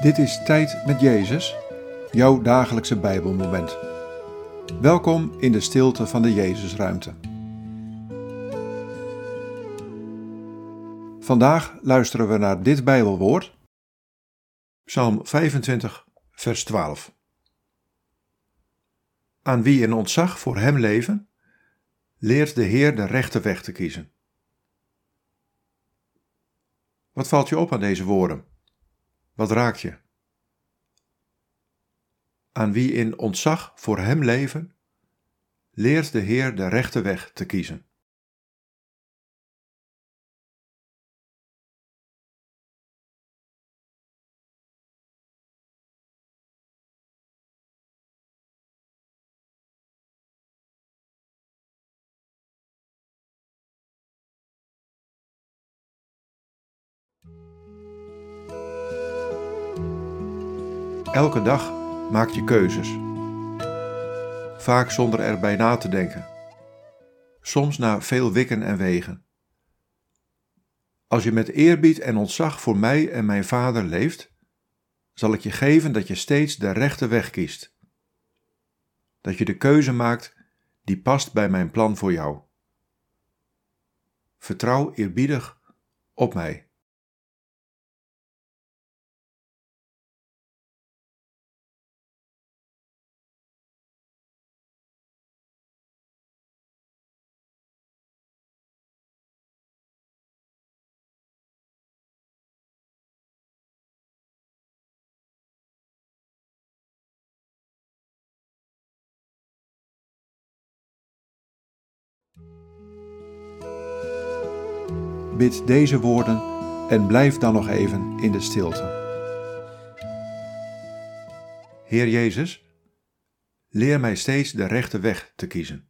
Dit is Tijd met Jezus, jouw dagelijkse Bijbelmoment. Welkom in de stilte van de Jezusruimte. Vandaag luisteren we naar dit Bijbelwoord, Psalm 25, vers 12. Aan wie in ontzag voor Hem leven, leert de Heer de rechte weg te kiezen. Wat valt je op aan deze woorden? Wat raakt je? Aan wie in ontzag voor Hem leven, leert de Heer de rechte weg te kiezen. Elke dag maak je keuzes. Vaak zonder erbij na te denken. Soms na veel wikken en wegen. Als je met eerbied en ontzag voor mij en mijn vader leeft, zal ik je geven dat je steeds de rechte weg kiest. Dat je de keuze maakt die past bij mijn plan voor jou. Vertrouw eerbiedig op mij. Bid deze woorden en blijf dan nog even in de stilte. Heer Jezus, leer mij steeds de rechte weg te kiezen.